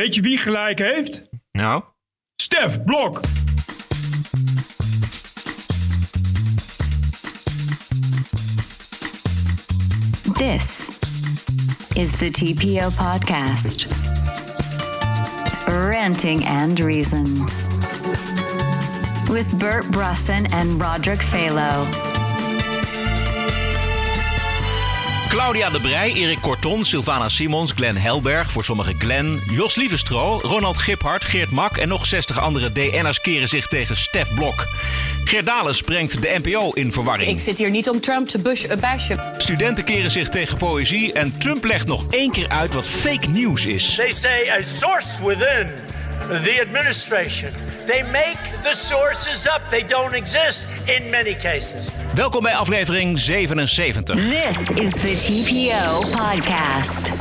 Weet je wie gelijk heeft? Nou? Stef Blok. This is the TPO podcast. Ranting and Reason. With Bert Brussen and Roderick Phalo. Claudia de Brij, Erik Korton, Sylvana Simons, Glenn Helberg, voor sommigen Glenn, Jos Lievestro, Ronald Giphart, Geert Mak en nog 60 andere DN'ers keren zich tegen Stef Blok. Geert Dales brengt de NPO in verwarring. Ik zit hier niet om Trump te bush, uh, bashen. Studenten keren zich tegen poëzie en Trump legt nog één keer uit wat fake news is. They say a source within the administration. They make the sources up. They don't exist in many cases. Welkom bij aflevering 77. This is the TPO podcast.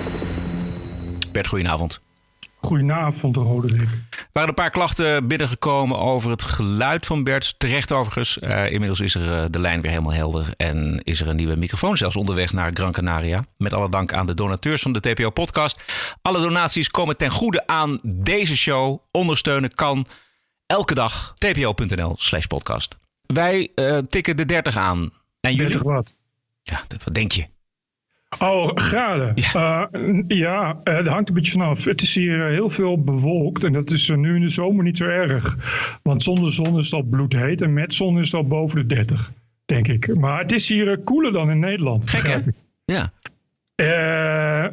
Bert, goedenavond. Goedenavond, Roderick. Er waren een paar klachten binnengekomen over het geluid van Bert. Terecht overigens. Eh, inmiddels is er eh, de lijn weer helemaal helder. En is er een nieuwe microfoon zelfs onderweg naar Gran Canaria. Met alle dank aan de donateurs van de TPO-podcast. Alle donaties komen ten goede aan deze show. Ondersteunen kan elke dag. tpo.nl slash podcast. Wij eh, tikken de 30 aan. En jullie? 30 wat? Ja, wat denk je? Oh, graden. Ja, ja uh, het hangt een beetje vanaf. Het is hier heel veel bewolkt en dat is nu in de zomer niet zo erg. Want zonder zon is het al bloedheet en met zon is het al boven de 30, denk ik. Maar het is hier koeler dan in Nederland. Gek? Ja. Uh,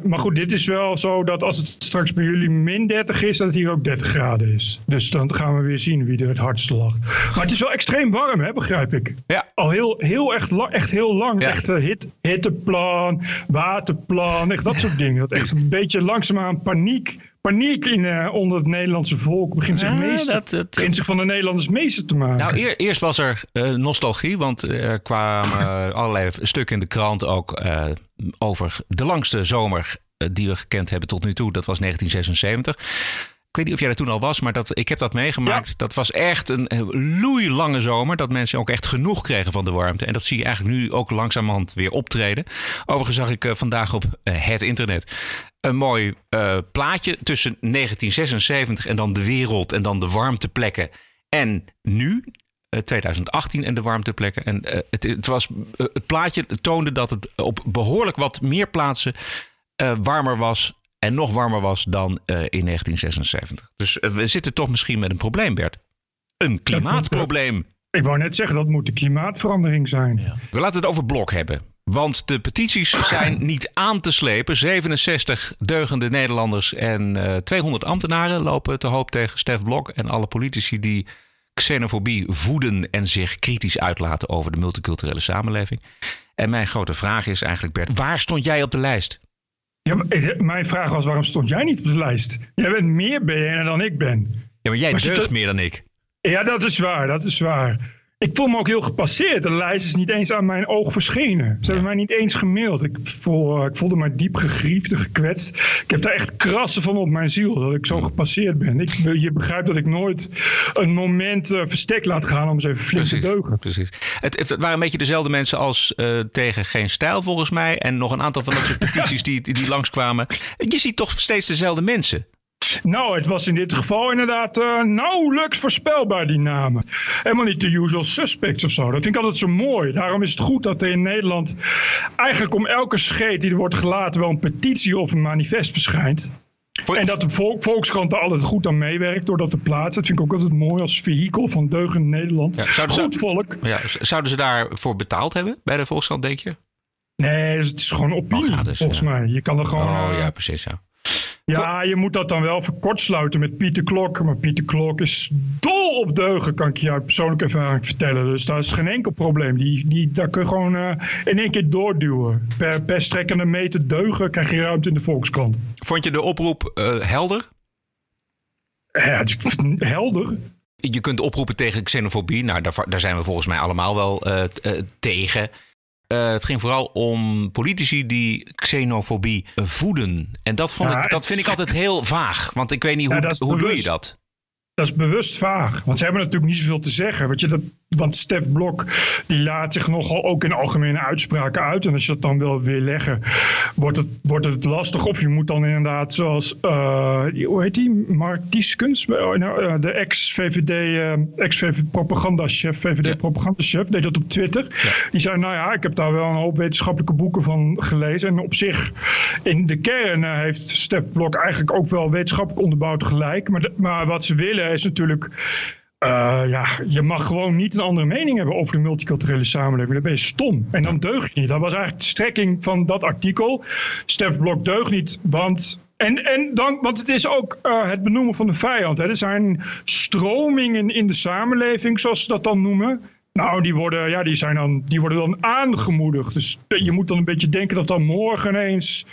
maar goed, dit is wel zo dat als het straks bij jullie min 30 is, dat het hier ook 30 graden is. Dus dan gaan we weer zien wie er het hardste lacht. Maar het is wel extreem warm, hè, begrijp ik. Ja. Al heel, heel, echt, echt heel lang. Ja. Echt uh, hit, hitteplan, waterplan, echt dat soort dingen. Dat echt een beetje langzaamaan paniek paniek in, uh, onder het Nederlandse volk begint zich, meester, dat, dat, begint zich van de Nederlanders meester te maken. Nou, eer, eerst was er uh, nostalgie, want er kwamen allerlei stukken in de krant ook uh, over de langste zomer die we gekend hebben tot nu toe. Dat was 1976. Ik weet niet of jij er toen al was, maar dat, ik heb dat meegemaakt. Ja. Dat was echt een loeilange zomer. Dat mensen ook echt genoeg kregen van de warmte. En dat zie je eigenlijk nu ook langzamerhand weer optreden. Overigens zag ik uh, vandaag op uh, het internet een mooi uh, plaatje tussen 1976 en dan de wereld en dan de warmteplekken. En nu, 2018 en de warmteplekken. En het, het, was, het plaatje toonde dat het op behoorlijk wat meer plaatsen warmer was en nog warmer was dan uh, in 1976. Dus uh, we zitten toch misschien met een probleem, Bert. Een klimaatprobleem. Ik wou net zeggen, dat moet de klimaatverandering zijn. Ja. We laten het over blok hebben. Want de petities zijn niet aan te slepen. 67 deugende Nederlanders en uh, 200 ambtenaren lopen te hoop tegen Stef Blok. En alle politici die xenofobie voeden en zich kritisch uitlaten over de multiculturele samenleving. En mijn grote vraag is eigenlijk, Bert, waar stond jij op de lijst? Ja, mijn vraag was, waarom stond jij niet op de lijst? Jij bent meer BN'er dan ik ben. Ja, maar jij maar deugt meer dan ik. Ja, dat is waar, dat is waar. Ik voel me ook heel gepasseerd. De lijst is niet eens aan mijn oog verschenen. Ze hebben mij niet eens gemaild. Ik, voel, ik voelde me diep gegriefd en gekwetst. Ik heb daar echt krassen van op mijn ziel. Dat ik zo gepasseerd ben. Ik, je begrijpt dat ik nooit een moment uh, verstek laat gaan om eens even flink precies, te deugen. Precies. Het, het, waren een beetje dezelfde mensen als uh, tegen Geen Stijl volgens mij. En nog een aantal van dat soort petities die, die langskwamen. Je ziet toch steeds dezelfde mensen. Nou, het was in dit geval inderdaad uh, nauwelijks voorspelbaar, die namen. Helemaal niet de usual suspects of zo. Dat vind ik altijd zo mooi. Daarom is het goed dat er in Nederland eigenlijk om elke scheet die er wordt gelaten wel een petitie of een manifest verschijnt. En dat de volk, Volkskrant er altijd goed aan meewerkt door dat te plaatsen. Dat vind ik ook altijd mooi als vehikel van deugend Nederland. Ja, goed volk. Ja, zouden ze daarvoor betaald hebben bij de Volkskrant, denk je? Nee, het is gewoon opinie, oh, volgens ja. mij. Je kan er gewoon... Oh uh, ja, precies, ja. Ja, je moet dat dan wel verkortsluiten met Pieter Klok. Maar Pieter Klok is dol op deugen, kan ik je uit persoonlijke ervaring vertellen. Dus daar is geen enkel probleem. Die, die, daar kun je gewoon uh, in één keer doorduwen. Per, per strekkende meter deugen krijg je ruimte in de Volkskrant. Vond je de oproep uh, helder? Ja, helder? Je kunt oproepen tegen xenofobie. Nou, daar, daar zijn we volgens mij allemaal wel uh, tegen. Uh, het ging vooral om politici die xenofobie voeden. En dat, vond ja, ik, dat vind ik altijd heel vaag. Want ik weet niet, hoe, ja, hoe doe je dat? Dat is bewust vaag. Want ze hebben natuurlijk niet zoveel te zeggen. Want je, dat, want Stef Blok die laat zich nogal ook in algemene uitspraken uit. En als je dat dan wil weerleggen, wordt het, wordt het lastig. Of je moet dan inderdaad zoals, uh, hoe heet die? Mark Tieskens, uh, de ex-VVD, uh, ex-propagandachef, VVD-propagandachef, deed dat op Twitter. Die zei, nou ja, ik heb daar wel een hoop wetenschappelijke boeken van gelezen. En op zich, in de kern heeft Stef Blok eigenlijk ook wel wetenschappelijk onderbouwd gelijk. Maar, maar wat ze willen is natuurlijk uh, ja, je mag gewoon niet een andere mening hebben over de multiculturele samenleving. Dan ben je stom. En dan deug je niet. Dat was eigenlijk de strekking van dat artikel. Stef Blok deugt niet, want en, en dan, want het is ook uh, het benoemen van de vijand. Hè. Er zijn stromingen in de samenleving, zoals ze dat dan noemen. Nou, die worden, ja, die, zijn dan, die worden dan aangemoedigd. Dus je moet dan een beetje denken dat dan morgen ineens...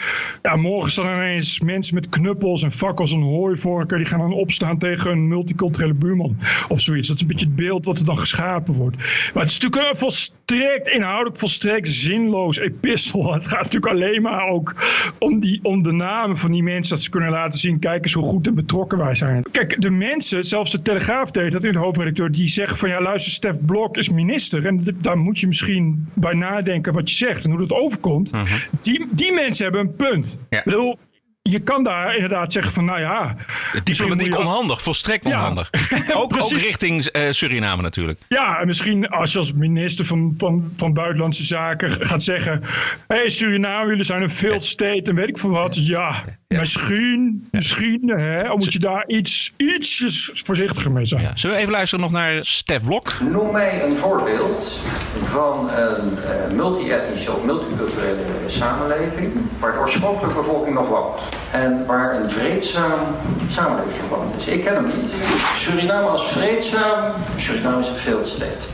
Ja, morgen staan ineens mensen met knuppels en fakkels en hooivorken... die gaan dan opstaan tegen een multiculturele buurman of zoiets. Dat is een beetje het beeld wat er dan geschapen wordt. Maar het is natuurlijk een volstrekt inhoudelijk, volstrekt zinloos epistel. Het gaat natuurlijk alleen maar ook om, die, om de namen van die mensen... dat ze kunnen laten zien, kijk eens hoe goed en betrokken wij zijn. Kijk, de mensen, zelfs de Telegraaf deed dat in de hoofdredacteur... die zeggen van, ja luister, Stef Blok is minister. En daar moet je misschien bij nadenken wat je zegt en hoe dat overkomt. Mhm. die, die mensen hebben een punt. Ja. Ik bedoel, je kan daar inderdaad zeggen van, nou ja... Diplomatiek onhandig, volstrekt Ja. onhandig. ook, richting eh, Suriname natuurlijk. Ja, en misschien als je als minister van, van, van Buitenlandse Zaken gaat zeggen... Hé hey, Suriname, jullie zijn een failed state en weet ik veel wat. Ja, misschien, misschien hè, moet je daar iets, ietsjes voorzichtiger mee zijn. Ja. Zullen we even luisteren nog naar Stef Blok? Noem mij een voorbeeld van een eh, multi-etnische of multiculturele samenleving waar de oorspronkelijke bevolking nog woont en waar een vreedzaam samenlevingsverband is. Ik ken hem niet. Suriname als vreedzaam, Suriname is een failed state.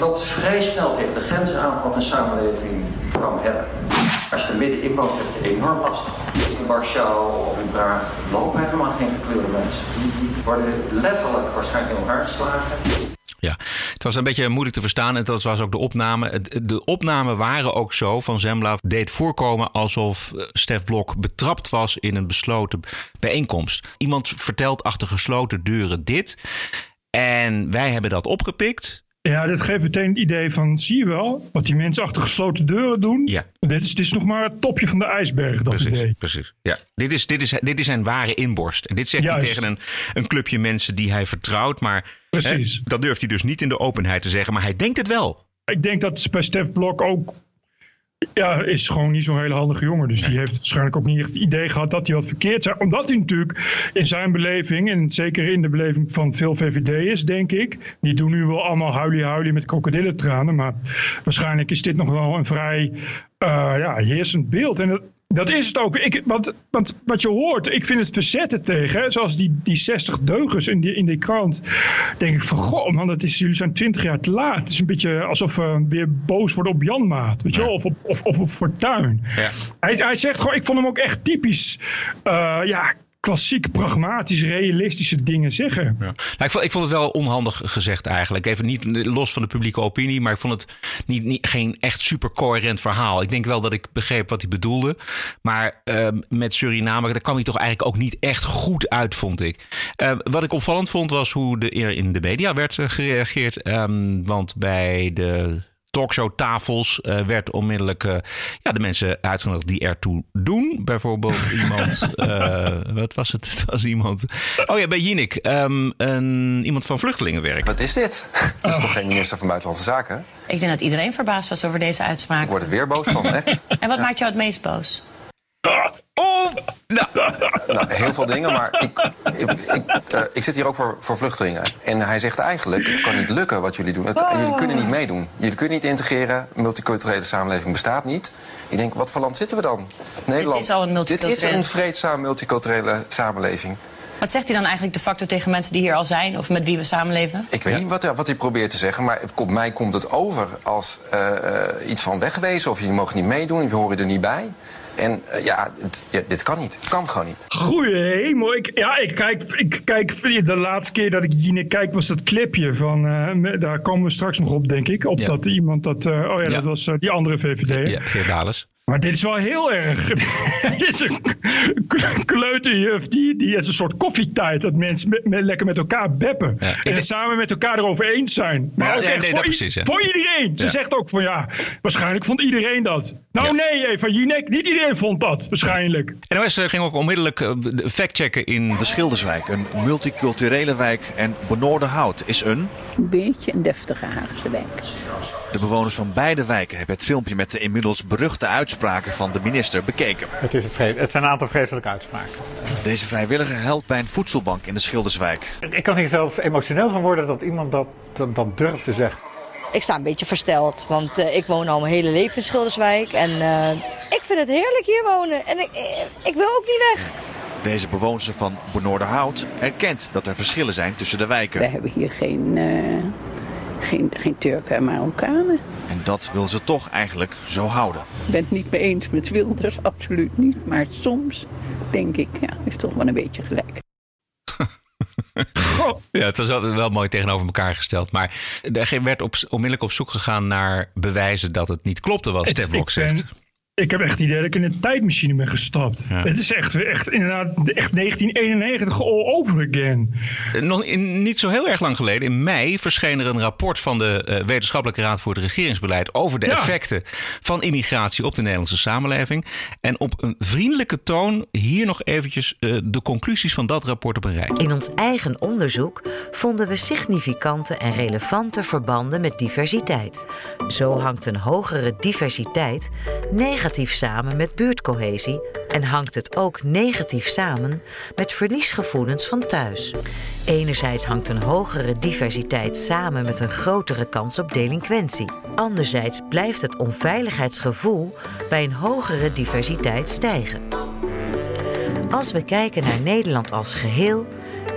Loopt vrij snel tegen de grenzen aan wat een samenleving kan hebben. Als je er middenin woont, heb je enorm last. Warschau of in Praag lopen helemaal geen gekleurde mensen. Die, worden letterlijk waarschijnlijk in elkaar geslagen. Ja, het was een beetje moeilijk te verstaan en dat was ook de opname. De opnamen waren ook zo van Zembla deed voorkomen alsof eh, Stef Blok betrapt was in een besloten bijeenkomst. Iemand vertelt achter gesloten deuren dit en wij hebben dat opgepikt. Ja, dit geeft meteen het idee van, zie je wel, wat die mensen achter gesloten deuren doen. Ja. Dit is, dit is nog maar het topje van de ijsberg, dat Precies, idee. precies. Ja. Dit, is, dit, is, dit is zijn ware inborst. En dit zegt hij tegen een, een clubje mensen die hij vertrouwt. Maar Precies. hè, dat durft hij dus niet in de openheid te zeggen. Maar hij denkt het wel. Ik denk dat bij Stef Blok ook. Ja, is gewoon niet zo'n hele handige jongen. Dus die heeft waarschijnlijk ook niet echt het idee gehad dat hij wat verkeerd zei. Omdat hij natuurlijk in zijn beleving, en zeker in de beleving van veel VVD'ers, denk ik. Die doen nu wel allemaal huilie-huilie met krokodillentranen. Maar waarschijnlijk is dit nog wel een vrij eh, ja, heersend beeld. En dat, dat is het ook. Ik, want, want wat je hoort, ik vind het verzetten tegen, zoals die, die 60 deugers in die, in die krant. Denk ik van, goh man, dat is, jullie zijn 20 jaar te laat. Het is een beetje alsof we weer boos worden op Janmaat, weet je wel, of op, of, of op Fortuin. Ja. Hij, hij zegt gewoon, ik vond hem ook echt typisch, eh, ja, klassiek, pragmatisch, realistische dingen zeggen. Ja. Nou, ik, vond, ik vond het wel onhandig gezegd eigenlijk. Even niet los van de publieke opinie, maar ik vond het niet, niet, geen echt super coherent verhaal. Ik denk wel dat ik begreep wat hij bedoelde. Maar eh, met Suriname, daar kwam hij toch eigenlijk ook niet echt goed uit, vond ik. Eh, wat ik opvallend vond, was hoe de, in de media werd eh, gereageerd. Ehm, want bij de talkshowtafels eh, werd onmiddellijk eh, ja, de mensen uitgenodigd die ertoe doen. Bijvoorbeeld iemand, eh, wat was het? Het was iemand. Oh ja, bij Jinek, ehm, een, iemand van vluchtelingenwerk. Wat is dit? Het is toch geen minister van Buitenlandse Zaken? Ik denk dat iedereen verbaasd was over deze Ik uitspraak. word er weer boos van, echt. En wat maakt jou het meest boos? Nou, Nou, heel veel dingen, maar ik, ik, ik, eh, ik zit hier ook voor, voor vluchtelingen. En hij zegt eigenlijk, het kan niet lukken wat jullie doen. Het, Jullie kunnen niet meedoen. Jullie kunnen niet integreren. Multiculturele samenleving bestaat niet. Ik denk, wat voor land zitten we dan? Nederland. is al een Dit multiculturele- is een vreedzaam multiculturele samenleving. Wat zegt hij dan eigenlijk de facto tegen mensen die hier al zijn of met wie we samenleven? Ik weet niet wat, hij- wat hij probeert te zeggen, maar op mij komt het over als eh, eh, iets van wegwezen. Of jullie mogen niet meedoen, jullie horen er niet bij. En eh, ja, het- ja, dit kan niet. Het kan gewoon niet. Goeie hemel. Ik, ja, ik kijk, ik kijk, de laatste keer dat ik Jine kijk was dat clipje van, eh, daar komen we straks nog op denk ik. Op Ja. dat iemand dat, eh, oh ja, Ja. dat was die andere VVD. ja, Geert Dales. Maar dit is wel heel erg. Het is een kleuterjuf die, die is een soort koffietijd. Dat mensen lekker met elkaar beppen. Ja, en het samen met elkaar erover eens zijn. Maar Ja, ook ja, echt nee, voor, precies, ja. voor iedereen. Ze Ja. zegt ook van ja, waarschijnlijk vond iedereen dat. Nou Ja. nee, Eva Jinek, niet iedereen vond dat. Waarschijnlijk. NOS eh, ging ook onmiddellijk eh, factchecken in De Schilderswijk, een multiculturele wijk en Benoordenhout is een... Een beetje een deftige Haagse wijk. De bewoners van beide wijken hebben het filmpje met de inmiddels beruchte uitspraken van de minister bekeken. Het, is een het zijn een aantal vreselijke uitspraken. Deze vrijwilliger helpt bij een voedselbank in de Schilderswijk. Ik kan hier zelfs emotioneel van worden dat iemand dat, dat, dat durft te zeggen. Ik sta een beetje versteld, want eh, ik woon al mijn hele leven in Schilderswijk. En eh, ik vind het heerlijk hier wonen. En ik, ik, wil ook niet weg. Deze bewoonster van Benoordenhout erkent dat er verschillen zijn tussen de We wijken. hebben hier geen, eh, geen, geen Turken en Marokkanen. En dat wil ze toch eigenlijk zo houden. Ik ben het niet mee eens met Wilders, absoluut niet. Maar soms denk ik, ja, heeft toch wel een beetje gelijk. Ja, het was wel, wel mooi tegenover elkaar gesteld. Maar er werd op, onmiddellijk op zoek gegaan naar bewijzen dat het niet klopte wat Het- Stef Blok ik ben- zegt. Ik heb echt het idee dat ik in een tijdmachine ben gestapt. Ja. Het is echt, echt inderdaad echt 1991 all over again. Nog in, niet zo heel erg lang geleden, in mei, verscheen er een rapport van de eh, Wetenschappelijke Raad voor het Regeringsbeleid over de Ja. effecten van immigratie op de Nederlandse samenleving. En op een vriendelijke toon hier nog eventjes eh, de conclusies van dat rapport op een rij. In ons eigen onderzoek vonden we significante en relevante verbanden met diversiteit. Zo hangt een hogere diversiteit negatief samen met buurtcohesie en hangt het ook negatief samen met verliesgevoelens van thuis. Enerzijds hangt een hogere diversiteit samen met een grotere kans op delinquentie. Anderzijds blijft het onveiligheidsgevoel bij een hogere diversiteit stijgen. Als we kijken naar Nederland als geheel,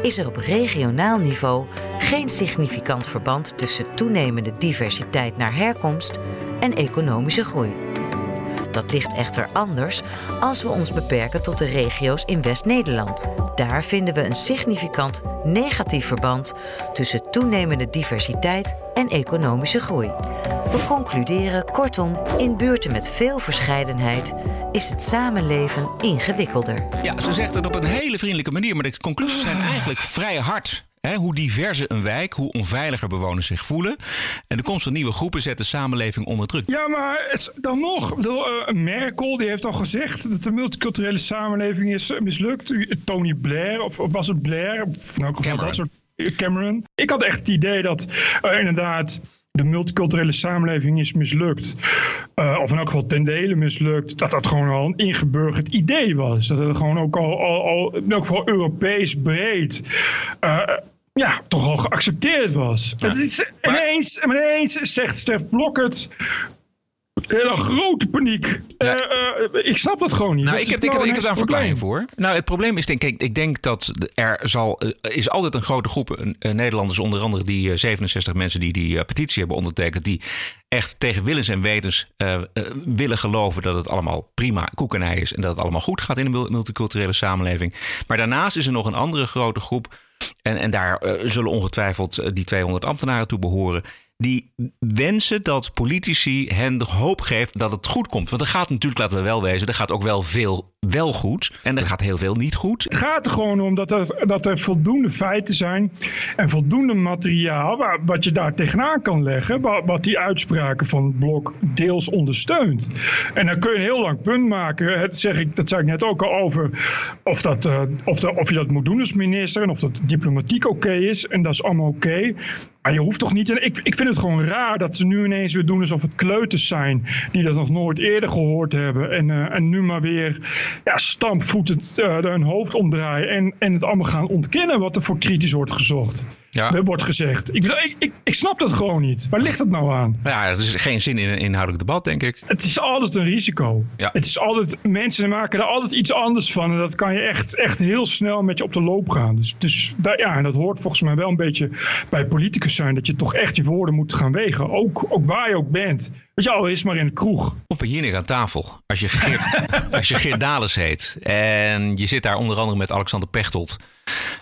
is er op regionaal niveau geen significant verband tussen toenemende diversiteit naar herkomst en economische groei. Dat ligt echter anders als we ons beperken tot de regio's in West-Nederland. Daar vinden we een significant negatief verband tussen toenemende diversiteit en economische groei. We concluderen kortom, in buurten met veel verscheidenheid is het samenleven ingewikkelder. Ja, ze zegt het op een hele vriendelijke manier, maar de conclusies zijn eigenlijk vrij hard. Hè, hoe diverser een wijk, hoe onveiliger bewoners zich voelen. En de komst van nieuwe groepen zet de samenleving onder druk. Ja, maar dan nog. Bedoel, eh, Merkel die heeft al gezegd dat de multiculturele samenleving is mislukt. Tony Blair, of, of was het Blair? Of in elk geval Cameron. dat soort. eh, Cameron. Ik had echt het idee dat eh, inderdaad de multiculturele samenleving is mislukt. Of in elk geval ten dele mislukt. Dat dat gewoon al een ingeburgerd idee was. Dat het gewoon ook al, al, al in elk geval Europees breed. Ja, toch al geaccepteerd was. Het is, ineens, ineens zegt Stef Blok het. Hele grote paniek. Eh, eh, ik snap dat gewoon niet. Nou, Dat ik heb, ik, heb, ik heb daar een verklaring voor. Nou, het probleem is denk ik, ik denk dat er zal, eh, is altijd een grote groep eh, eh, Nederlanders, onder andere die eh, 67 mensen die die eh, petitie hebben ondertekend, die echt tegen willens en wetens eh, eh, willen geloven dat het allemaal prima koekenij is en dat het allemaal goed gaat in mul- multiculturele samenleving. Maar daarnaast is er nog een andere grote groep, en, en daar eh, zullen ongetwijfeld eh, die 200 ambtenaren toe behoren. Die wensen dat politici hen de hoop geeft dat het goed komt. Want er gaat natuurlijk, laten we wel wezen, er gaat ook wel veel wel goed. En er gaat heel veel niet goed. Het gaat er gewoon om dat er, dat er voldoende feiten zijn en voldoende materiaal waar, wat je daar tegenaan kan leggen, wat, die uitspraken van het blok deels ondersteunt. En dan kun je een heel lang punt maken. Het zeg ik, dat zei ik net ook al over of, dat, eh, of, of je dat moet doen als minister en of dat diplomatiek oké is. En dat is allemaal oké. Maar je hoeft toch niet. En ik, ik vind het gewoon raar dat ze nu ineens weer doen alsof het kleuters zijn. die dat nog nooit eerder gehoord hebben. En, eh, en nu maar weer ja, stampvoetend eh, hun hoofd omdraaien. En, en het allemaal gaan ontkennen wat er voor kritisch wordt gezocht. Ja. Wordt gezegd. Ik, ik, ik, ik snap dat gewoon niet. Waar ligt het nou aan? Ja, er is geen zin in een inhoudelijk debat, denk ik. Het is altijd een risico. Ja. Het is altijd, mensen maken er altijd iets anders van. En dat kan je echt, echt heel snel met je op de loop gaan. Dus, dus daar- ja, en dat hoort volgens mij wel een beetje bij politicus zijn. Dat je toch echt je woorden moet gaan wegen. Ook, ook waar je ook bent. Weet je, al is maar in de kroeg. Of bij Jinek aan tafel. Als je Geert, als je Geert Dales heet. En je zit daar onder andere met Alexander Pechtold.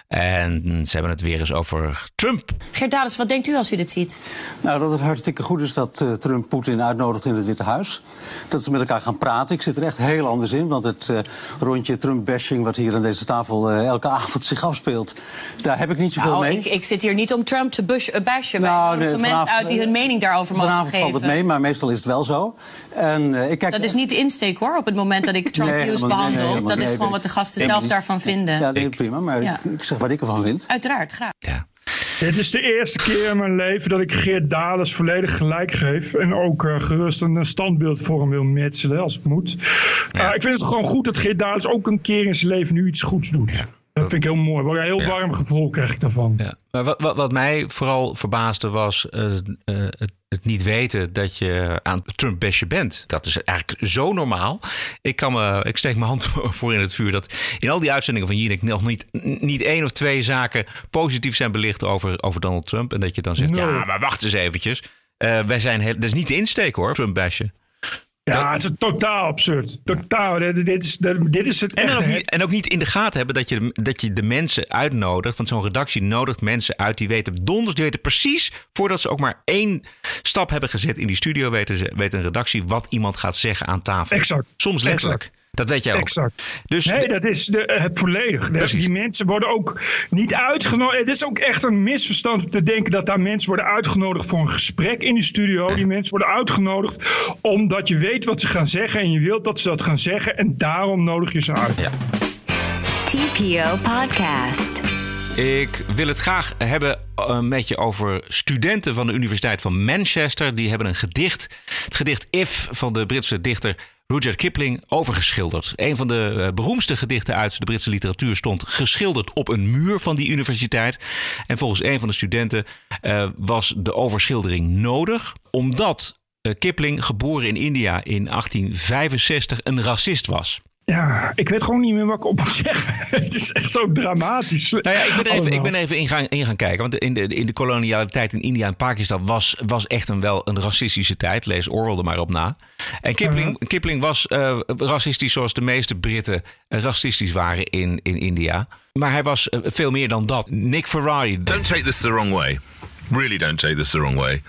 En ze hebben het weer eens over Trump. Geert Dales, wat denkt u als u dit ziet? Nou, dat het hartstikke goed is dat uh, Trump Poetin uitnodigt in het Witte Huis. Dat ze met elkaar gaan praten. Ik zit er echt heel anders in. Want het uh, rondje Trump-bashing wat hier aan deze tafel uh, elke avond zich afspeelt... daar heb ik niet zoveel nou, mee. Ik, ik, zit hier niet om Trump te bush, bashen. Nou, nee, mensen uit die hun mening daarover mogen vanavond geven. valt het mee, maar meestal is het wel zo. En, ik kijk... Dat is niet de insteek, hoor, op het moment dat ik Trump Nee, nieuws helemaal niet. behandel. Nee, dat is gewoon wat de gasten zelf daarvan vinden. Ja, nee, prima. Maar Ja. ik, zeg wat ik ervan vind. Uiteraard, graag. Dit is de eerste keer in mijn leven dat ik Geert Dales volledig gelijk geef. En ook eh, gerust een standbeeld voor hem wil metselen als het moet. Eh, ik vind het gewoon goed dat Geert Dales ook een keer in zijn leven nu iets goeds doet. Dat vind ik heel mooi. Een heel warm gevoel krijg ik daarvan. Ja. Maar wat, wat, wat mij vooral verbaasde was eh, eh, het, het niet weten dat je aan Trump bestje bent. Dat is eigenlijk zo normaal. Ik, kan me, ik steek mijn hand voor in het vuur dat in al die uitzendingen van Jinek nog niet, niet één of twee zaken positief zijn belicht over, over Donald Trump. En dat je dan zegt, ja, maar wacht eens eventjes. Eh, wij zijn heel, dat is niet de insteek hoor, Trump bestje. Ja, het is totaal absurd. Totaal. Dit, dit is, dit is het En, echte ook niet, en ook niet in de gaten hebben dat je, dat je de mensen uitnodigt. Want zo'n redactie nodigt mensen uit die weten donders, die weten precies voordat ze ook maar één stap hebben gezet in die studio, weten, ze, weet een redactie wat iemand gaat zeggen aan tafel. Exact. Soms letterlijk. Exact. Dat weet jij ook. Exact. Dus nee, dat is de, het volledig. Dat- Die mensen worden ook niet uitgenodigd. Het is ook echt een misverstand om te denken dat daar mensen worden uitgenodigd voor een gesprek in de studio. Die mensen worden uitgenodigd omdat je weet wat ze gaan zeggen en je wilt dat ze dat gaan zeggen en daarom nodig je ze uit. TPO Podcast. Ik wil het graag hebben eh, met je over studenten van de Universiteit van Manchester. Die hebben een gedicht, het gedicht If van de Britse dichter Rudyard Kipling, overgeschilderd. Een van de eh, beroemdste gedichten uit de Britse literatuur stond geschilderd op een muur van die universiteit. En volgens een van de studenten eh, was de overschildering nodig, omdat eh, Kipling, geboren in India in 1865, een racist was. Ja, ik weet gewoon niet meer wat ik op moet zeggen. Het is echt zo dramatisch. Nou ja, ik ben even, ik ben even in, gaan, in gaan kijken. Want in de, in de kolonialiteit in India en Pakistan was, was echt een, wel een racistische tijd. Lees Orwell er maar op na. En Kipling, Kipling was eh, racistisch zoals de meeste Britten eh, racistisch waren in, in India. Maar hij was eh, veel meer dan dat. Nick Ferrari. Don't take this the wrong way. Really don't take this the wrong way.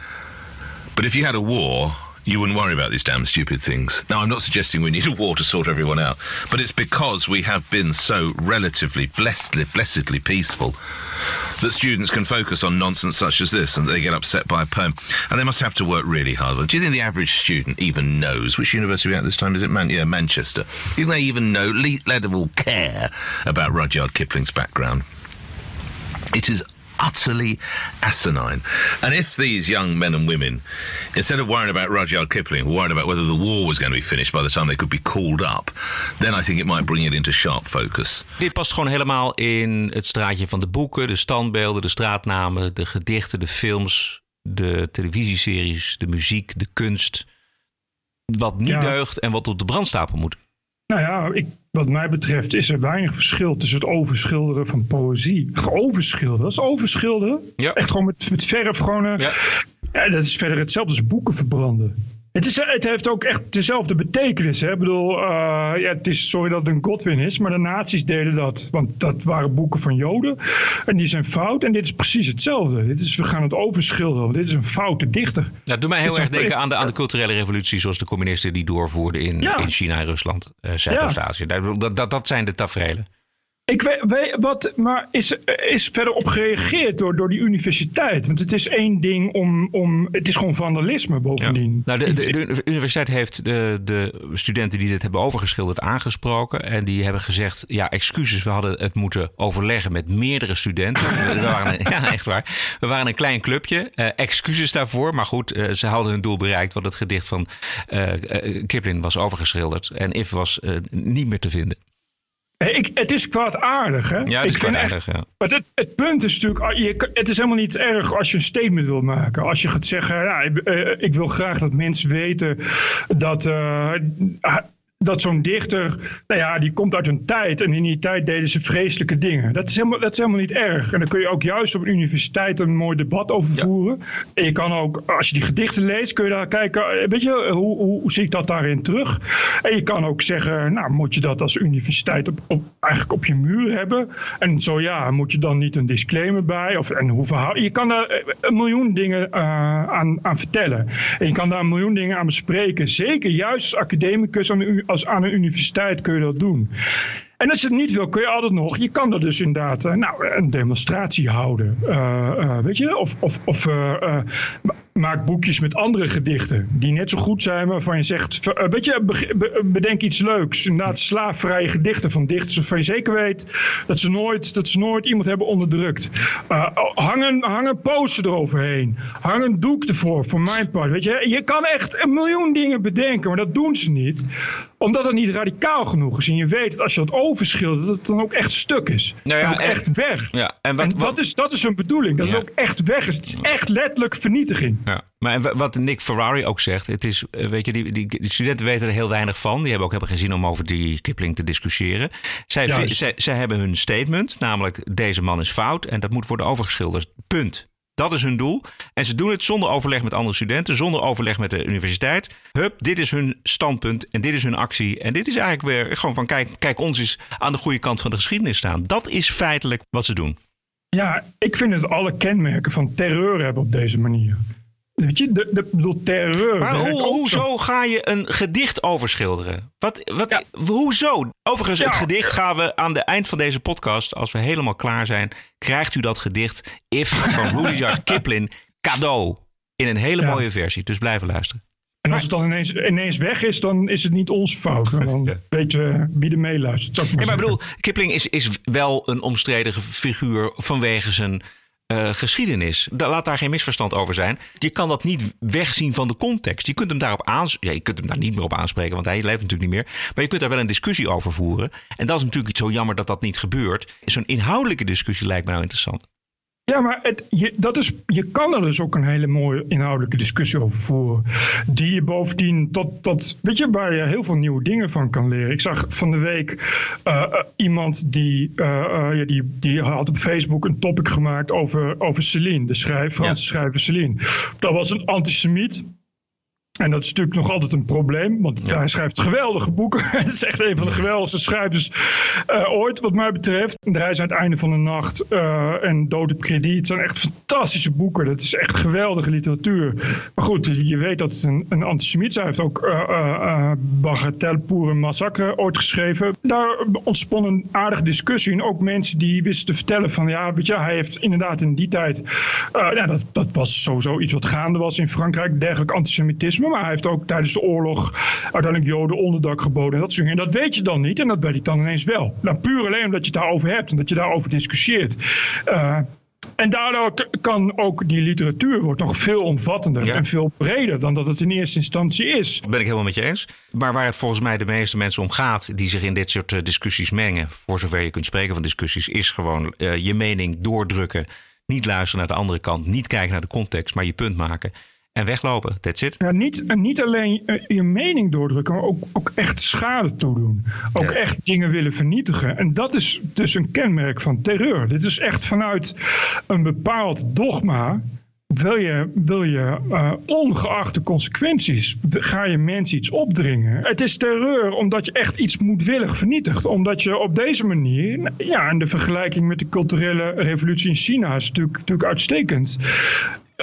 But if you had a war, you wouldn't worry about these damn stupid things. Now, I'm not suggesting we need a war to sort everyone out, but it's because we have been so relatively blessedly, blessedly peaceful that students can focus on nonsense such as this and they get upset by a poem. And they must have to work really hard. Do you think the average student even knows which university we're at this time? Is it Man- yeah, Manchester? Do they even know, le- let alone care about Rudyard Kipling's background? It is utterly asinine. And if these young men and women, instead of worrying about Rudyard Kipling, were worried about whether the war was going to be finished by the time they could be called up, then I think it might bring it into sharp focus. Dit past gewoon helemaal in het straatje van de boeken, de standbeelden, de straatnamen, de gedichten, de films, de televisieseries, de muziek, de kunst. Wat niet Ja. deugt en wat op de brandstapel moet. Nou ja, ik, wat mij betreft is er weinig verschil tussen het overschilderen van poëzie. Overschilderen, dat is overschilderen. Echt gewoon met, met verf gewoon. eh, ja. dat is verder hetzelfde als boeken verbranden. Het, is, het heeft ook echt dezelfde betekenis. Hè? Ik bedoel, eh, ja, het is sorry dat het een Godwin is, maar de nazi's deden dat. Want dat waren boeken van Joden en die zijn fout. En dit is precies hetzelfde. Dit is, we gaan het overschilderen, want dit is een foute dichter. Ja, doe mij heel erg denken aan de, aan de culturele revolutie zoals de communisten die doorvoerden in, Ja. in China en Rusland, eh, Zuidoost-Azië. Dat, dat, dat zijn de tafereelen. Ik weet, weet wat, maar is, is verder op gereageerd door, door die universiteit? Want het is één ding om, om het is gewoon vandalisme bovendien. Nou, de, de, de universiteit heeft de, de studenten die dit hebben overgeschilderd aangesproken. En die hebben gezegd: ja, excuses, we hadden het moeten overleggen met meerdere studenten. we waren een, ja, echt waar. We waren een klein clubje. Eh, excuses daarvoor. Maar goed, eh, ze hadden hun doel bereikt. Want het gedicht van eh, eh, Kipling was overgeschilderd. En If was niet meer te vinden. Ik, het is kwaadaardig, hè? Ja, het is ik vind kwaadaardig, echt- ja. Maar het, het punt is natuurlijk, ah, je, het is helemaal niet erg als je een statement wil maken. Als je gaat zeggen, ja, ik, eh, ik wil graag dat mensen weten dat. eh, ah, dat zo'n dichter, nou ja, die komt uit een tijd en in die tijd deden ze vreselijke dingen. Dat is helemaal, dat is helemaal niet erg. En dan kun je ook juist op een universiteit een mooi debat over voeren. En je kan ook, als je die gedichten leest, kun je daar kijken, eh, weet je, hoe, hoe, hoe zie ik dat daarin terug? En je kan ook zeggen, nou, moet je dat als universiteit op, op, eigenlijk op je muur hebben? En zo ja, moet je dan niet een disclaimer bij? Of, en hoe verhaal, je kan daar eh, een miljoen dingen uh, aan, aan vertellen. En je kan daar een miljoen dingen aan bespreken. Zeker juist als academicus aan de als aan een universiteit kun je dat doen. En als je het niet wil, kun je altijd nog. Je kan er dus inderdaad uh, nou, een demonstratie houden. Uh, uh, weet je? Of, of, of maak boekjes met andere gedichten. Die net zo goed zijn, waarvan je zegt. weet je, bedenk iets leuks. Inderdaad, slaafvrije gedichten van dichters waarvan je zeker weet dat ze nooit, dat ze nooit iemand hebben onderdrukt. hang, een, hang een poster eroverheen. Hang een doek ervoor, voor mijn part. Weet je, je kan echt een miljoen dingen bedenken, maar dat doen ze niet omdat het niet radicaal genoeg is. En je weet dat als je dat dat het dan ook echt stuk is. Nou ja, echt weg. Ja, en, wat, en dat, is, dat is een bedoeling. Dat ja. het ook echt weg is. Het is echt letterlijk vernietiging. Ja. Maar wat Nick Ferrari ook zegt, het is, eh, weet je, die, die, die, studenten weten er heel weinig van. Die hebben ook helemaal geen zin om over die Kipling te discussiëren. Zij, zij, zij hebben hun statement, namelijk deze man is fout en dat moet worden overgeschilderd. Punt. Dat is hun doel. En ze doen het zonder overleg met andere studenten, zonder overleg met de universiteit. Hup, dit is hun standpunt en dit is hun actie. En dit is eigenlijk weer gewoon van: kijk, kijk ons eens aan de goede kant van de geschiedenis staan. Dat is feitelijk wat ze doen. Ja, ik vind het alle kenmerken van terreur hebben op deze manier. Weet je, de, de, terreur. Maar hoe, hoezo ga je een gedicht overschilderen? Wat, wat, ja. Hoezo? Overigens, het gedicht gaan we aan de eind van deze podcast, als we helemaal klaar zijn, krijgt u dat gedicht If van Rudyard Kipling cadeau. In een hele mooie versie. Dus blijven luisteren. En als het dan ineens, ineens weg is, dan is het niet ons fout. Dan weet je wie er meeluistert. Maar, maar ik bedoel, Kipling is, is wel een omstreden figuur vanwege zijn uh, geschiedenis. Laat daar geen misverstand over zijn. Je kan dat niet wegzien van de context. Je kunt hem daarop aanspreken. Je kunt hem daar niet meer op aanspreken, want hij leeft natuurlijk niet meer. Maar je kunt daar wel een discussie over voeren. En dat is natuurlijk iets zo jammer dat dat niet gebeurt. Zo'n inhoudelijke discussie lijkt me nou interessant. Ja, maar het, je, dat is, je kan er dus ook een hele mooie inhoudelijke discussie over voeren. Die je bovendien tot, tot weet je, waar je heel veel nieuwe dingen van kan leren. Ik zag van de week uh, iemand die, uh, ja, die, die had op Facebook een topic gemaakt over, over Celine, de schrijver, Franse ja. schrijver Celine. Dat was een antisemiet. En dat is natuurlijk nog altijd een probleem, want hij schrijft geweldige boeken. Het is echt een van de geweldigste schrijvers uh, ooit, wat mij betreft. De reis aan het einde van de nacht uh, en Dood op krediet zijn echt fantastische boeken. Dat is echt geweldige literatuur. Maar goed, je weet dat het een, een antisemiet is. Hij heeft ook uh, Bagatelle pour een massacre ooit geschreven. Daar ontspon een aardige discussie. En ook mensen die wisten te vertellen van, ja, weet je, hij heeft inderdaad in die tijd... ja, dat, dat was sowieso iets wat gaande was in Frankrijk, dergelijk antisemitisme. Maar hij heeft ook tijdens de oorlog uiteindelijk Joden onderdak geboden. En dat soort dingen. En dat weet je dan niet. En dat weet ik dan ineens wel. Nou, puur alleen omdat je het daarover hebt en dat je daarover discussieert. Uh, en daardoor kan ook die literatuur wordt nog veel omvattender ja. en veel breder dan dat het in eerste instantie is. Ben ik helemaal met je eens. Maar waar het volgens mij de meeste mensen om gaat die zich in dit soort eh, discussies mengen, voor zover je kunt spreken van discussies, is gewoon uh, je mening doordrukken. Niet luisteren naar de andere kant, niet kijken naar de context, maar je punt maken en weglopen. That's it. Ja, niet, en niet alleen uh, je mening doordrukken, maar ook, ook echt schade toedoen. Ook ja. echt dingen willen vernietigen. En dat is dus een kenmerk van terreur. Dit is echt vanuit een bepaald dogma. Wil je, wil je uh, ongeacht de consequenties, ga je mensen iets opdringen. Het is terreur omdat je echt iets moedwillig vernietigt. Omdat je op deze manier, ja, en de vergelijking met de culturele revolutie in China is natuurlijk, natuurlijk uitstekend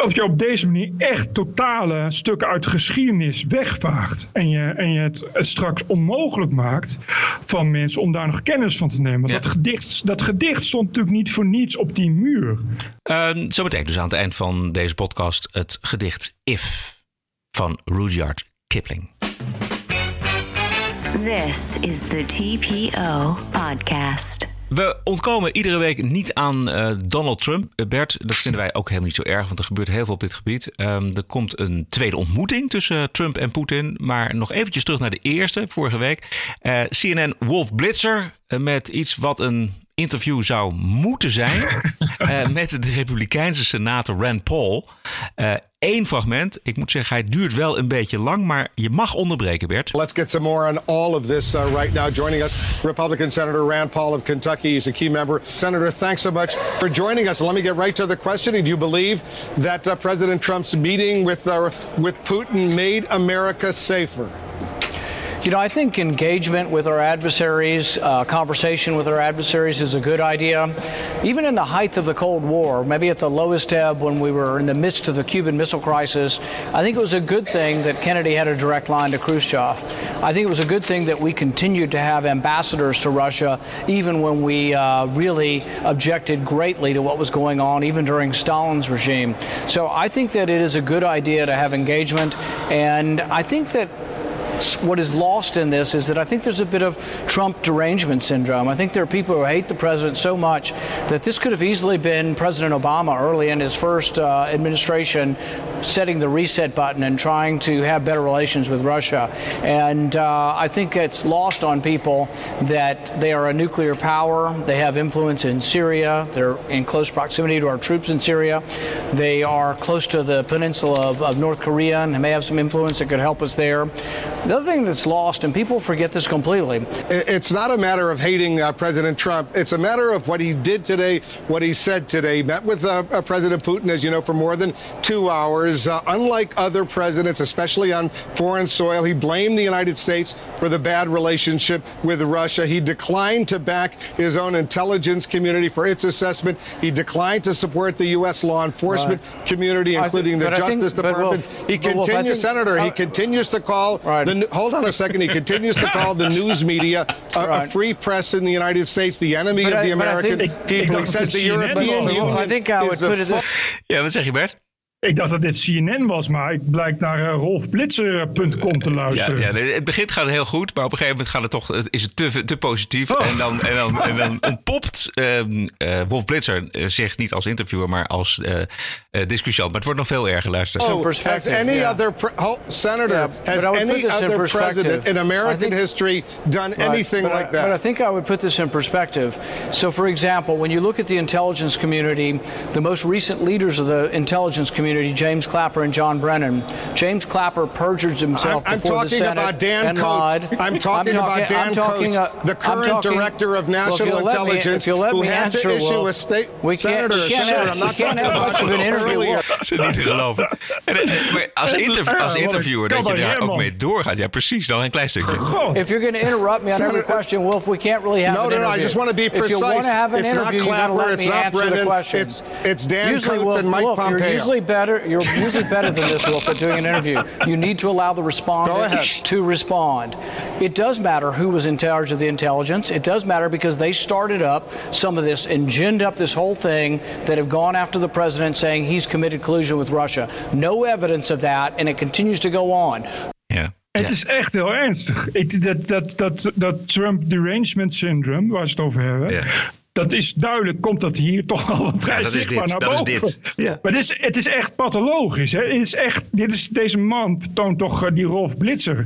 of je op deze manier echt totale stukken uit de geschiedenis wegvaagt. En je, en je het, straks onmogelijk maakt van mensen om daar nog kennis van te nemen. Want ja. dat, gedicht, dat gedicht stond natuurlijk niet voor niets op die muur. Uh, zo meteen dus aan het eind van deze podcast het gedicht If van Rudyard Kipling. This is the TPO podcast. We ontkomen iedere week niet aan uh, Donald Trump. Uh, Bert, dat vinden wij ook helemaal niet zo erg, want er gebeurt heel veel op dit gebied. Um, er komt een tweede ontmoeting tussen Trump en Poetin. Maar nog eventjes terug naar de eerste, vorige week. Uh, CNN Wolf Blitzer met iets wat een interview zou moeten zijn uh, met de Republikeinse senator Rand Paul. Eén fragment. Ik moet zeggen, hij duurt wel een beetje lang, maar je mag onderbreken, Bert. Let's get some more on all of this uh, right now. Joining us, Republican Senator Rand Paul of Kentucky. He's a key member. Senator, thanks so much for joining us. Let me get right to the question. Do you believe that uh, President Trump's meeting with, uh, with Putin made America safer? You know, I think engagement with our adversaries, uh, conversation with our adversaries is a good idea. Even in the height of the Cold War, maybe at the lowest ebb when we were in the midst of the Cuban Missile Crisis, I think it was a good thing that Kennedy had a direct line to Khrushchev. I think it was a good thing that we continued to have ambassadors to Russia, even when we uh, really objected greatly to what was going on, even during Stalin's regime. So I think that it is a good idea to have engagement, and I think that what is lost in this is that I think there's a bit of Trump derangement syndrome. I think there are people who hate the president so much that this could have easily been President Obama early in his first uh, administration setting the reset button and trying to have better relations with Russia. And uh, I think it's lost on people that they are a nuclear power. They have influence in Syria. They're in close proximity to our troops in Syria. They are close to the peninsula of, of North Korea and may have some influence that could help us there. The other thing that's lost, and people forget this completely. It's not a matter of hating uh, President Trump. It's a matter of what he did today, what he said today. Met with uh, uh President Putin, as you know, for more than two hours. Uh, unlike other presidents, especially on foreign soil, he blamed the United States for the bad relationship with Russia. He declined to back his own intelligence community for its assessment. He declined to support the U.S. law enforcement right. community, including the Justice think, Department. Wolf, he continues, Wolf, think, Senator, he continues to call right. the hold on a second. He continues to call the news media a, right. a, free press in the United States the enemy but of I, the American people. He says the European Union. I think I would put it. Ja, wat zeg je, Bert? Ik dacht dat dit CNN was, maar ik blijk naar uh, rolfblitzer.com te luisteren. Ja, ja, het begint gaat heel goed, maar op een gegeven moment gaat het toch, is het te, te positief. Oh. En, dan, en, dan, en dan ontpopt uh, uh, Wolf Blitzer zich niet als interviewer, maar als uh, discussiënt. Maar het wordt nog veel erger, luister. Oh, has any yeah. other oh, senator, yeah, has any other president in American think, history done right, anything like I, that? But I think I would put this in perspective. So, for example, when you look at the intelligence community, the most recent leaders of the intelligence community community, James Clapper and John Brennan. James Clapper perjured himself I'm, I'm before the Senate about Dan and Coates. lied. I'm talking, I'm talking about Dan talking, Coates, uh, the current talking, director of national well, intelligence, me, who had answer, to issue well, a state. We can't, senator, can't, senator, I'm not can't have much of an interview. niet te geloven. als, interv als interviewer dat je daar ook mee doorgaat. Ja, precies. Nog een klein stukje. If you're going to interrupt me on every question, Wolf, we can't really have no, an no, interview. No, I just want to be precise. If you want to have an it's interview, you got to let me answer the questions. It's Dan Coates and Mike Pompeo. You're usually better. You're usually better than this, Wolf, at doing an interview. You need to allow the respondent to respond. It does matter who was in charge of the intelligence. It does matter because they started up some of this and ginned up this whole thing that have gone after the president saying he's committed collusion with Russia. No evidence of that, and it continues to go on. Yeah. Het is echt heel ernstig. Ik, dat, dat, dat, dat Trump derangement syndrome, waar ze het over hebben, ja dat is duidelijk, komt dat hier toch al vrij ja, zichtbaar naar boven. Is dit. Ja. Maar het is, het is echt pathologisch. Hè? Het is echt, dit is, deze man vertoont toch uh, die Rolf Blitzer.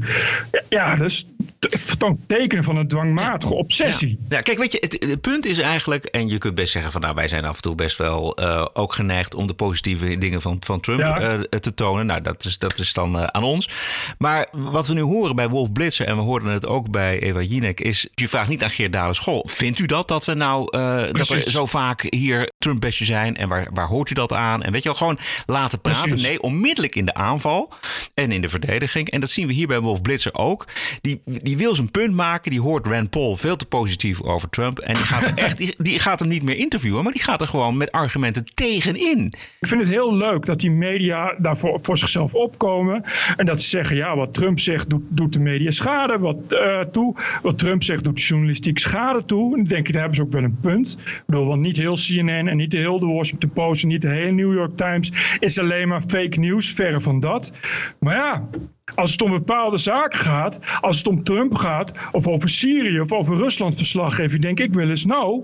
Ja, ja dat is het vertoont tekenen van een dwangmatige obsessie. Ja, kijk, weet je, het, punt is eigenlijk, en je kunt best zeggen van nou, wij zijn af en toe best wel uh, ook geneigd om de positieve dingen van, van Trump uh, te tonen. Nou, dat is, dat is dan uh, aan ons. Maar wat we nu horen bij Wolf Blitzer, en we hoorden het ook bij Eva Jinek, is, je vraagt niet aan Geert Dalen School, vindt u dat, dat we nou dat we zo vaak hier Trump-bestje zijn en waar, waar hoort u dat aan? En weet je wel, gewoon laten praten. Precies. Nee, onmiddellijk in de aanval en in de verdediging. En dat zien we hier bij Wolf Blitzer ook. Die, die wil zijn punt maken. Die hoort Rand Paul veel te positief over Trump. En die gaat, er echt, die, die gaat hem niet meer interviewen, maar die gaat er gewoon met argumenten tegenin. Ik vind het heel leuk dat die media daarvoor voor zichzelf opkomen. En dat ze zeggen, ja, wat Trump zegt doet, doet de media schade wat, uh, toe. Wat Trump zegt doet journalistiek schade toe. En dan denk ik, daar hebben ze ook wel een punt. Ik bedoel, want niet heel CNN en niet de heel de Washington Post en niet de hele New York Times is alleen maar fake news, verre van dat. Maar ja, als het om bepaalde zaken gaat, als het om Trump gaat, of over Syrië of over Rusland verslag geven, denk ik wel eens, nou,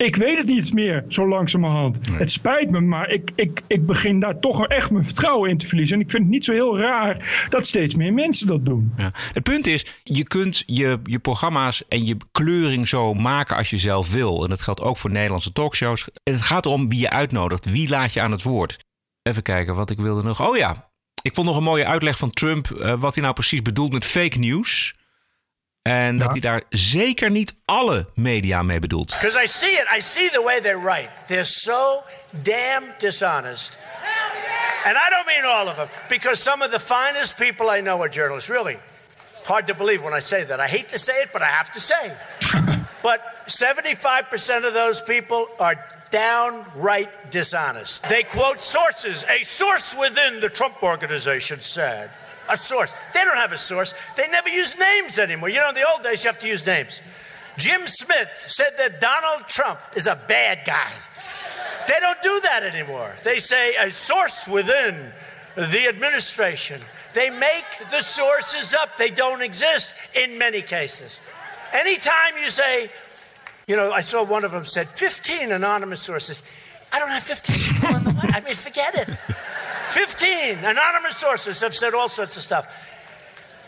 Ik weet het niet meer, zo langzamerhand. Het spijt me, maar ik, ik, ik begin daar toch echt mijn vertrouwen in te verliezen. En ik vind het niet zo heel raar dat steeds meer mensen dat doen. Ja. Het punt is, je kunt je, je programma's en je kleuring zo maken als je zelf wil. En dat geldt ook voor Nederlandse talkshows. Het gaat om wie je uitnodigt. Wie laat je aan het woord? Even kijken wat ik wilde nog. Oh ja, ik vond nog een mooie uitleg van Trump. Uh, wat hij nou precies bedoelt met fake news. En dat hij daar zeker niet alle media mee bedoelt. Because I see it. I see the way they write. They're so damn dishonest. And I don't mean all of them, because some of the finest people I know are journalists. Really. Hard to believe when I say that. I hate to say it, but I have to say. but 75% of those people are downright dishonest. They quote sources. A source within the Trump organization said. A source. They don't have a source. They never use names anymore. You know, in the old days, you have to use names. Jim Smith said that Donald Trump is a bad guy. They don't do that anymore. They say a source within the administration. They make the sources up. They don't exist in many cases. Anytime you say, you know, I saw one of them said 15 anonymous sources. I don't have 15 people in the. I mean, forget it. 15 anonymous sources have said all sorts of stuff.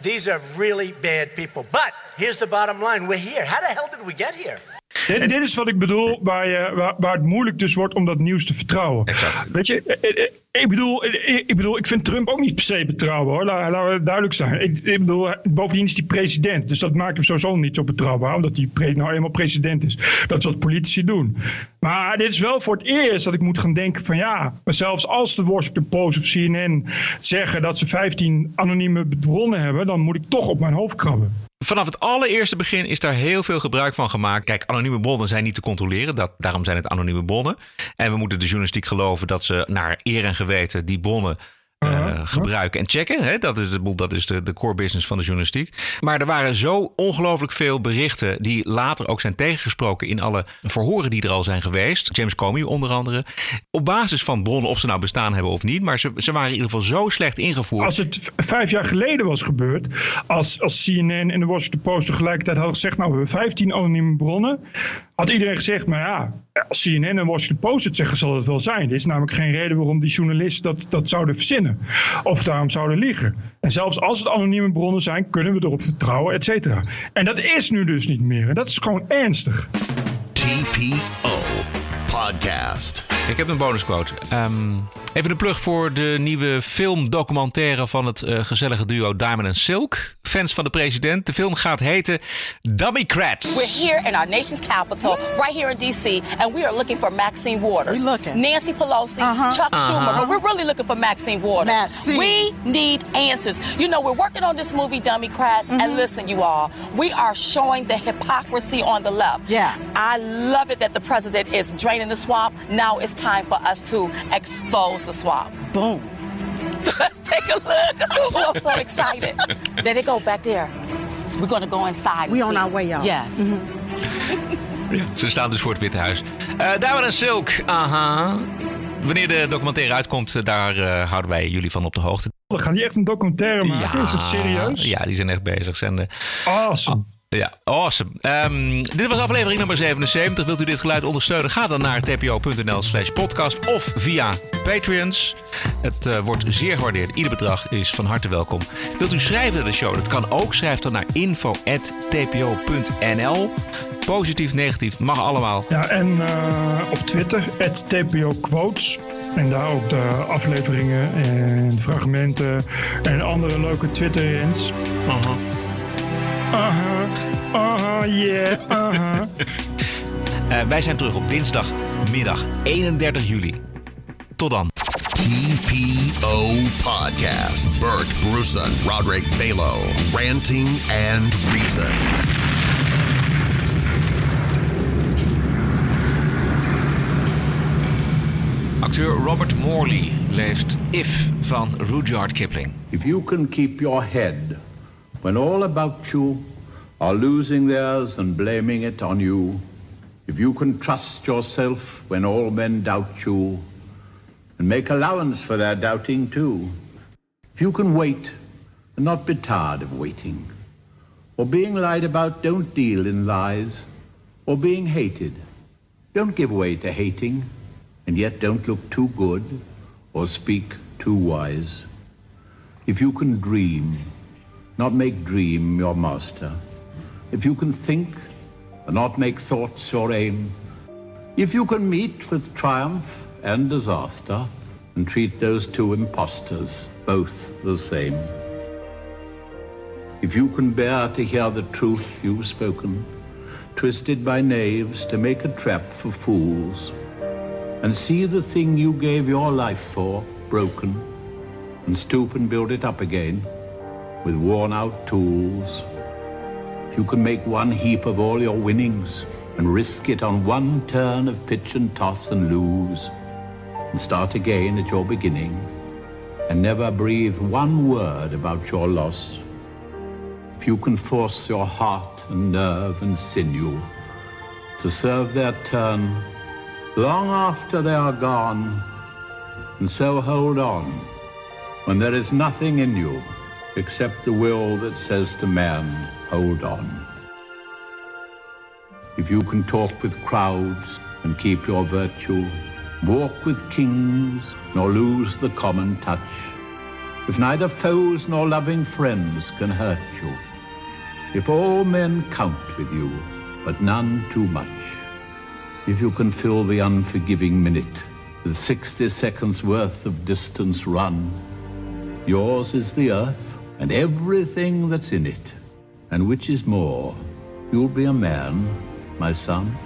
These are really bad people. But here's the bottom line we're here. How the hell did we get here? Dit, dit, is wat ik bedoel, waar, je, waar, waar, het moeilijk dus wordt om dat nieuws te vertrouwen. Exact. Weet je, eh, eh, eh, ik bedoel, ik bedoel, ik vind Trump ook niet per se betrouwbaar hoor. Laten we duidelijk zijn. Ik, ik, bedoel, bovendien is hij president. Dus dat maakt hem sowieso niet zo betrouwbaar. Omdat hij nou eenmaal president is. Dat is wat politici doen. Maar dit is wel voor het eerst dat ik moet gaan denken van ja. Maar zelfs als de Washington Post of CNN zeggen dat ze 15 anonieme bronnen hebben. Dan moet ik toch op mijn hoofd krabben. Vanaf het allereerste begin is daar heel veel gebruik van gemaakt. Kijk, anonieme bronnen zijn niet te controleren. Dat, daarom zijn het anonieme bronnen. En we moeten de journalistiek geloven dat ze naar eer en geweten die bronnen uh, gebruiken en checken. Hè? Dat is, de, dat is de, de core business van de journalistiek. Maar er waren zo ongelooflijk veel berichten die later ook zijn tegengesproken in alle verhoren die er al zijn geweest. James Comey onder andere. Op basis van bronnen, of ze nou bestaan hebben of niet. Maar ze, ze waren in ieder geval zo slecht ingevoerd. Als het vijf jaar geleden was gebeurd, als, als CNN en de Washington Post tegelijkertijd hadden gezegd, nou we hebben 15 anonieme bronnen, had iedereen gezegd, maar ja, als CNN en Washington Post het zeggen, zal het wel zijn. Er is namelijk geen reden waarom die journalisten dat, dat zouden verzinnen. Of daarom zouden liegen. En zelfs als het anonieme bronnen zijn, kunnen we erop vertrouwen, et cetera. En dat is nu dus niet meer. En dat is gewoon ernstig. TPO Podcast. Ik heb een bonusquote. Um, even een plug voor de nieuwe filmdocumentaire van het uh, gezellige duo Diamond and Silk. Fans van de president. De film gaat heten Dummycrats. We're here in our nation's capital, right here in D.C., and we are looking for Maxine Waters. Looking. Nancy Pelosi, uh -huh. Chuck uh -huh. Schumer, but we're really looking for Maxine Waters. Maxine. We need answers. You know, we're working on this movie, Dummycrats, mm -hmm. and listen, you all, we are showing the hypocrisy on the left. Yeah. I love it that the president is draining the swamp. Now it's time for us to expose the swamp. Boom. Let's take a look. Oh, I'm so excited. there they go back there. We're going to go inside. We on our way, y'all. Yes. Mm -hmm. ja, ze staan dus voor het Witte Huis. Uh, Diamond en Silk, aha. Wanneer de documentaire uitkomt, daar uh, houden wij jullie van op de hoogte. We gaan die echt een documentaire maken? Ja, is het serieus? Ja, die zijn echt bezig. Zijn de... Awesome. Ja, awesome. Um, dit was aflevering nummer 77. Wilt u dit geluid ondersteunen? Ga dan naar tpo.nl slash podcast of via Patreons. Het uh, wordt zeer gewaardeerd. Ieder bedrag is van harte welkom. Wilt u schrijven naar de show? Dat kan ook. Schrijf dan naar info.tpo.nl Positief, negatief, mag allemaal. Ja, en uh, op Twitter, @tpo_quotes En daar ook de afleveringen en fragmenten en andere leuke Twitter-ins. Aha. Aha, aha, yeah, aha. uh, wij zijn terug op dinsdagmiddag 31 juli. Tot dan. TPO Podcast. Bert Bruson, Roderick Balo, Ranting and Reason. Acteur Robert Morley leest If van Rudyard Kipling. If you can keep your head when all about you are losing theirs and blaming it on you, if you can trust yourself when all men doubt you, and make allowance for their doubting too, if you can wait and not be tired of waiting, or being lied about don't deal in lies, or being hated, Don't give way to hating, and yet don't look too good or speak too wise. If you can dream, not make dream your master. If you can think, and not make thoughts your aim. If you can meet with triumph and disaster, and treat those two impostors both the same. If you can bear to hear the truth you've spoken, twisted by knaves to make a trap for fools, and see the thing you gave your life for broken, and stoop and build it up again with worn out tools. If you can make one heap of all your winnings and risk it on one turn of pitch and toss and lose, and start again at your beginning, and never breathe one word about your loss. If you can force your heart and nerve and sinew to serve their turn long after they are gone, and so hold on when there is nothing in you except the will that says to man, hold on. If you can talk with crowds and keep your virtue, walk with kings nor lose the common touch, if neither foes nor loving friends can hurt you, if all men count with you, but none too much, if you can fill the unforgiving minute with 60 seconds worth of distance run, yours is the earth and everything that's in it, and which is more, you'll be a man, my son.